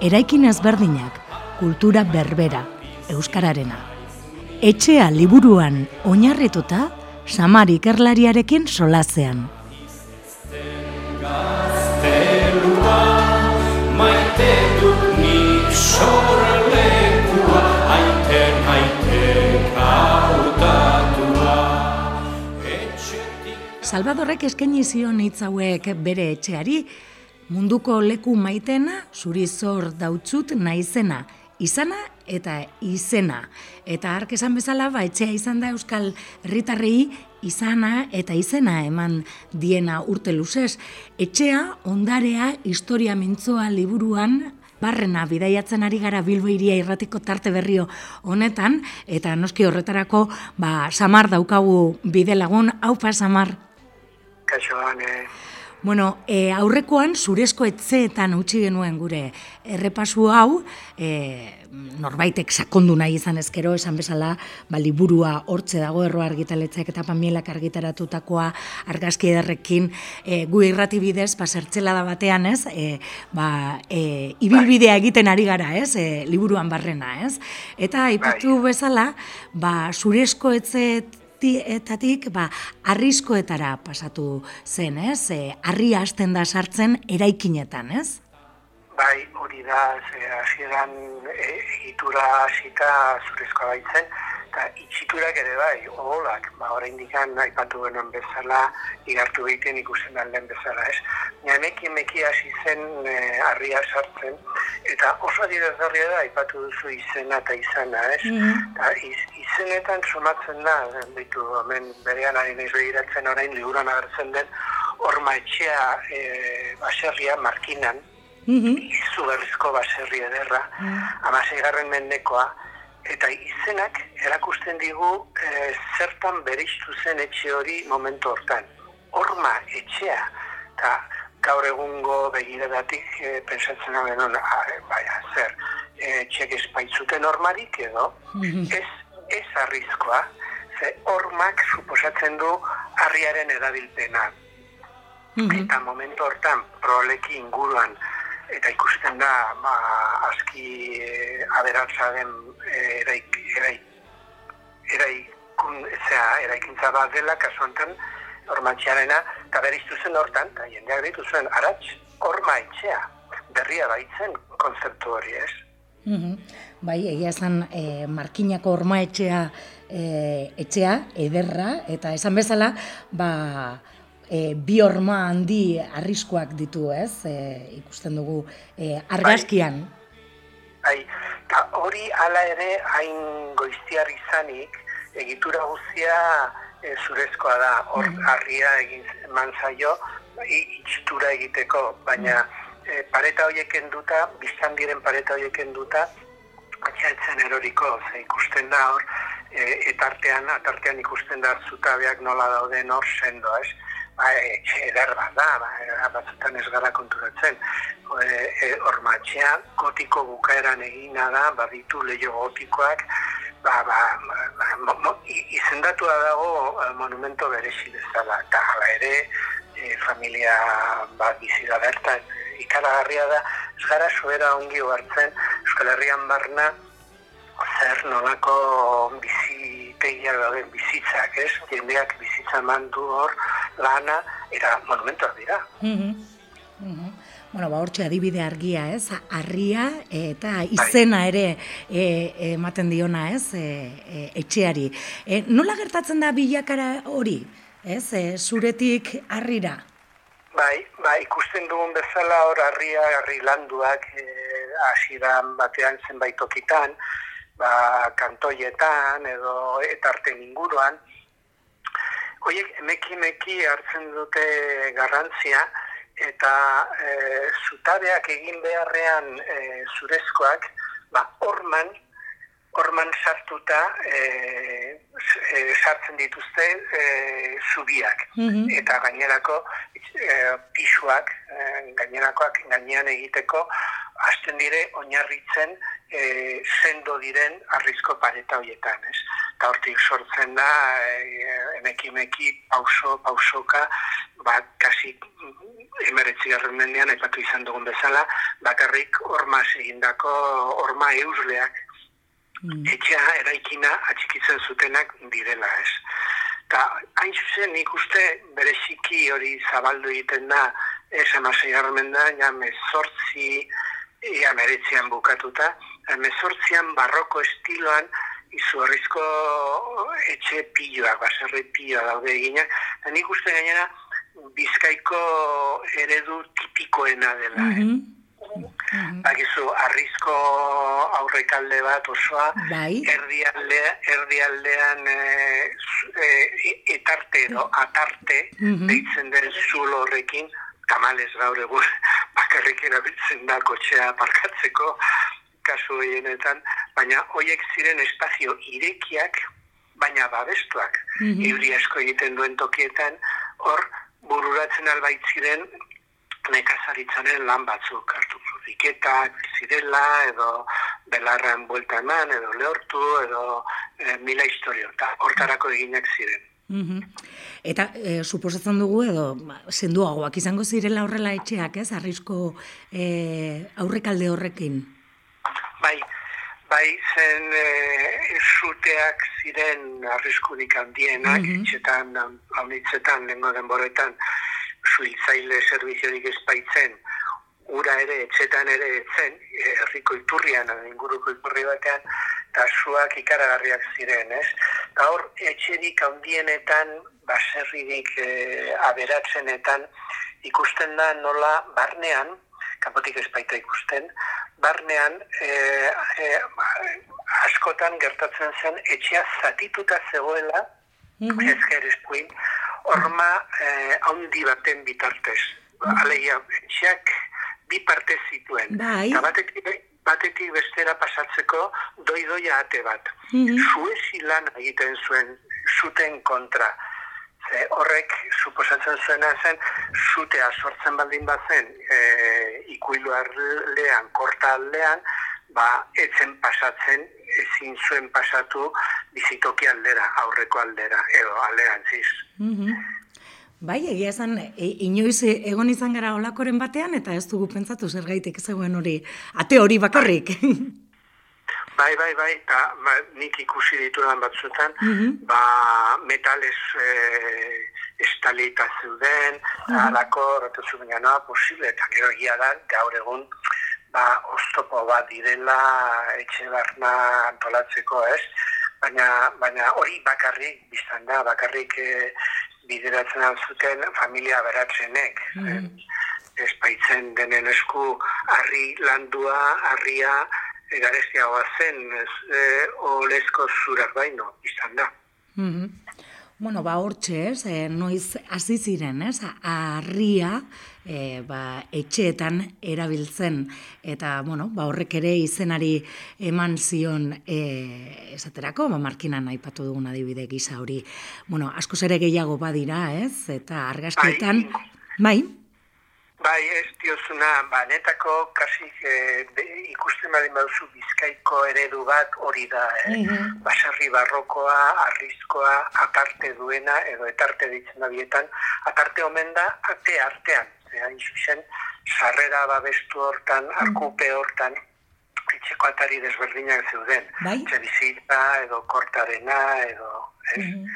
eraikin ezberdinak, kultura berbera, euskararena. Etxea liburuan oinarrituta, samar ikerlariarekin solazean. Maite dut nik Salvadorrek eskaini zion hitz hauek bere etxeari, munduko leku maitena, zuri zor dautzut naizena, izana eta izena. Eta hark esan bezala, ba, etxea izan da Euskal Herritarrei izana eta izena eman diena urte luzez. Etxea, ondarea, historia mintzoa liburuan, barrena bidaiatzen ari gara Bilbo iria irratiko tarte berrio honetan, eta noski horretarako, ba, samar daukagu bide lagun, haupa samar. Kaixoan, eh. Bueno, e, aurrekoan zurezko etzeetan utzi genuen gure errepasu hau, e, norbaitek sakondu nahi izan ezkero, esan bezala, ba, liburua hortze dago erro argitaletzek eta pamielak argitaratutakoa argazki ederrekin e, gu irrati bidez, ba, da batean, ez, e, ba, e, ibilbidea egiten ari gara, ez, e, liburuan barrena, ez, eta ipatu bai. bezala, ba, zurezko etzeet etatik ba, arriskoetara pasatu zen, ez? E, arri hasten da sartzen eraikinetan, ez? Bai, hori da, ze hasieran e, egitura hasita zurezkoa baitzen, eta itxiturak ere bai, oholak, ba, orain dikan aipatu genuen bezala, igartu behiten ikusten den bezala, ez? Nianeki emeki hasi zen e, arria sartzen, eta oso adierazgarria da, aipatu duzu izena eta izana, ez? Mm izenetan sumatzen da, ditu, hemen berean ari nahi behiratzen orain, liburan agertzen den, orma etxea e, baserria markinan, mm -hmm. izu berrizko baserri ederra, mm mendekoa, eta izenak erakusten digu e, zertan beriztu zen etxe hori momentu hortan. Orma etxea, eta gaur egungo begiradatik e, pensatzen hau denon, baina, zer, e, txek espaitzuten ormarik edo, mhm. ez, ez arrizkoa, ze ormak suposatzen du harriaren edabilpena. Mm Eta momentu hortan, proleki inguruan, eta ikusten da, ba, aski e, aberatza den e, eraik, eraik, eraik, eraikintza bat dela, kasu honetan, ormatxearena, eta beriztu zen hortan, eta jendeak ditu zuen, aratz, orma etxea, berria baitzen konzeptu hori ez. Mm Bai, egia esan e, markinako orma etxea, e, etxea, ederra, eta esan bezala, ba, e, bi orma handi arriskoak ditu, ez? E, ikusten dugu e, argazkian. Bai, eta hori hala ere hain goiztiar izanik, egitura guzia e, zurezkoa da, hor mm. arria egin manzaio, itxitura egiteko, baina e, pareta horiek enduta, biztan diren pareta horiek enduta, atxaitzen eroriko, ze ikusten da hor, e, etartean, atartean ikusten da zutabeak nola dauden hor sendo, ez? Ba, etxe eder bat da, ba, batzutan ez gara konturatzen. E, e, ormatxea, gotiko bukaeran egina da, baditu lehio gotikoak, ba, ba, ba, mo, izendatu da dago e, monumento beresi bezala, eta hala ere, e, familia bat bizi da bertan, ikaragarria da, ez gara zuera ongi hartzen Euskal Herrian barna, zer nolako bizitegia dauden bizitzak, ez? Jendeak bizitza mandu hor, lana, eta monumentuak dira. Mm -hmm. Bueno, ba, hortxe adibide argia, ez? Arria eta bai. izena ere e, ematen diona, ez? E, e, etxeari. E, nola gertatzen da bilakara hori, ez? E, zuretik arrira? Bai, bai, ikusten dugun bezala hor harria, harri landuak e, asiran batean zenbait tokitan, ba, kantoietan edo etarten inguruan. Hoiek emeki meki hartzen dute garrantzia eta e, zutabeak egin beharrean e, zurezkoak, ba, orman, orman sartuta e, e, sartzen dituzte e, zubiak. Mhm. Eta gainerako e, pisuak, e, gainerakoak gainean egiteko, hasten dire oinarritzen e, sendo diren arrizko pareta hoietan, ez? Eta hortik sortzen da, emeki-meki, pauso, pausoka, ba, kasi emeretzi garren mendean, aipatu izan dugun bezala, bakarrik ormaz egindako orma eusleak Mm. etxea eraikina atxikitzen zutenak direla, ez? Ta hain zuzen nik uste bereziki hori zabaldu egiten da ez amasei garmen da, ja mezortzi ia meretzian bukatuta, mezortzian barroko estiloan izu horrizko etxe piloak, baserri piloa daude eginak, eta nik uste gainera bizkaiko eredu tipikoena dela, eh? Mhm. Mhm. Bakizu, arrizko aurrekalde bat osoa, Bai. erdialde, erdialdean e, e, etarte edo atarte Mhm. deitzen den zulo horrekin, tamales gaur egun bakarrik erabiltzen da kotxea parkatzeko kasu gehienetan, baina hoiek ziren espazio irekiak, baina babestuak. Mhm. Ibri asko egiten duen tokietan, hor bururatzen albait ziren nekazaritzaren lan batzuk hartu zuriketak zirela edo belarran buelta eman edo lehortu edo e, mila historio eta hortarako eginak ziren. Mhm. Eta e, suposatzen dugu edo ba, senduagoak izango zirela horrela etxeak, ez? Arrisko e, aurrekalde horrekin. Bai, zen e, suteak ziren arriskurik handienak, Mhm. etxetan, haunitzetan, lengo denboretan, suhiltzaile serviziorik espaitzen, ura ere, etxetan ere etzen, herriko iturrian, inguruko iturri batean, eta suak ikaragarriak ziren, ez? Eta hor, etxerik handienetan, baserririk e, aberatzenetan, ikusten da nola barnean, kanpotik ez baita ikusten, barnean e, e, askotan gertatzen zen etxea zatituta zegoela, Mhm. ezker eskuin, horma eh, haundi baten bitartez. Alegia, etxeak bi parte zituen. Bai. Batetik, batetik bestera pasatzeko doi-doia ate bat. Mhm. Suezi lan egiten zuen, zuten kontra. Ze horrek suposatzen zuena zen, zutea sortzen baldin bazen e, ikuilu aldean, korta aldean, ba, etzen pasatzen, ezin zuen pasatu bizitoki aldera, aurreko aldera, edo alderantziz. Mhm. Bai, egia esan, e, inoiz egon izan gara olakoren batean, eta ez dugu pentsatu zer gaitek zegoen hori, ate hori bakarrik. Bai, bai, bai, eta ba, nik ikusi ditudan batzuetan, Mhm. ba, metalez e, estalita zeuden, alako, rotu zu baina, no, posible, eta gero egia da, gaur egun, ba, oztopo bat direla etxe barna antolatzeko, ez? Baina, baina hori bakarrik, biztan da, bakarrik e, bideratzen alzuten familia beratzenek. Mhm. espaitzen denen esku harri landua, harria, garestiagoa zen, ez, e, olezko zurak baino, izan da. Mhm. Bueno, ba, hortxe, ez, e, noiz hasi ziren, ez, harria, e, ba, etxeetan erabiltzen, eta, bueno, ba, horrek ere izenari eman zion, e, esaterako, ba, markinan aipatu dugun adibide gisa hori, bueno, askoz ere gehiago badira, ez, eta argazkietan, bai, Bai, ez diozuna, ba, netako kasi e, be, ikusten badin baduzu bizkaiko eredu bat hori da, eh? Mhm. Basarri barrokoa, arrizkoa, atarte duena, edo etarte ditzen da bietan, atarte omen da, ate artean. E, hain zuzen, sarrera babestu hortan, arkupe hortan, etxeko atari desberdinak zeuden. Bai. Etxebizitza, edo kortarena, edo... Ez? Mhm.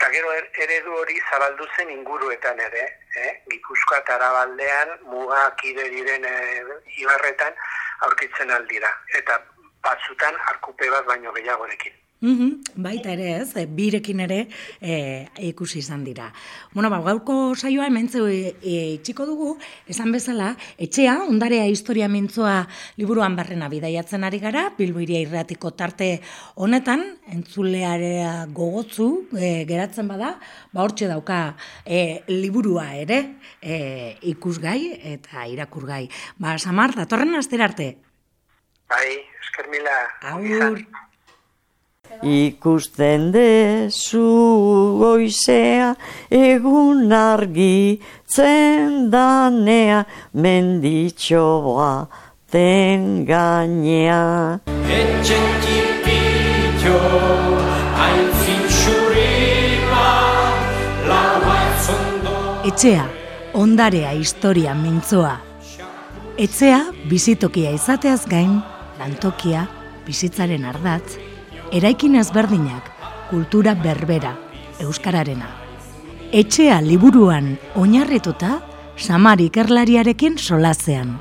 Eta gero er- eredu hori zabaldu zen inguruetan ere, eh? Gipuzkoa eta Arabaldean muga kide diren e, ibarretan aurkitzen aldira. Eta batzutan arkupe bat baino gehiagorekin. Mm baita ere ez, e, birekin ere e, ikusi izan dira. Bueno, ba, gaurko saioa hementze e, itxiko dugu, esan bezala, etxea, ondarea historia mintzoa liburuan barrena bidaiatzen ari gara, bilboiria irratiko tarte honetan, entzulearea gogotzu e, geratzen bada, ba, hortxe dauka e, liburua ere e, ikusgai eta irakurgai. Ba, Samar, datorren asterarte. Bai, esker mila. Agur. Ikusten dezu goizea egun argi zendanea menditxoa ten gainea. Etxen tipitxo, hain etzondo. Etxea, ondarea historia mintzoa. Etxea, bizitokia izateaz gain, lantokia, bizitzaren ardatz, eraikin ezberdinak, kultura berbera, euskararena. Etxea liburuan oinarrituta, Samar ikerlariarekin solazean.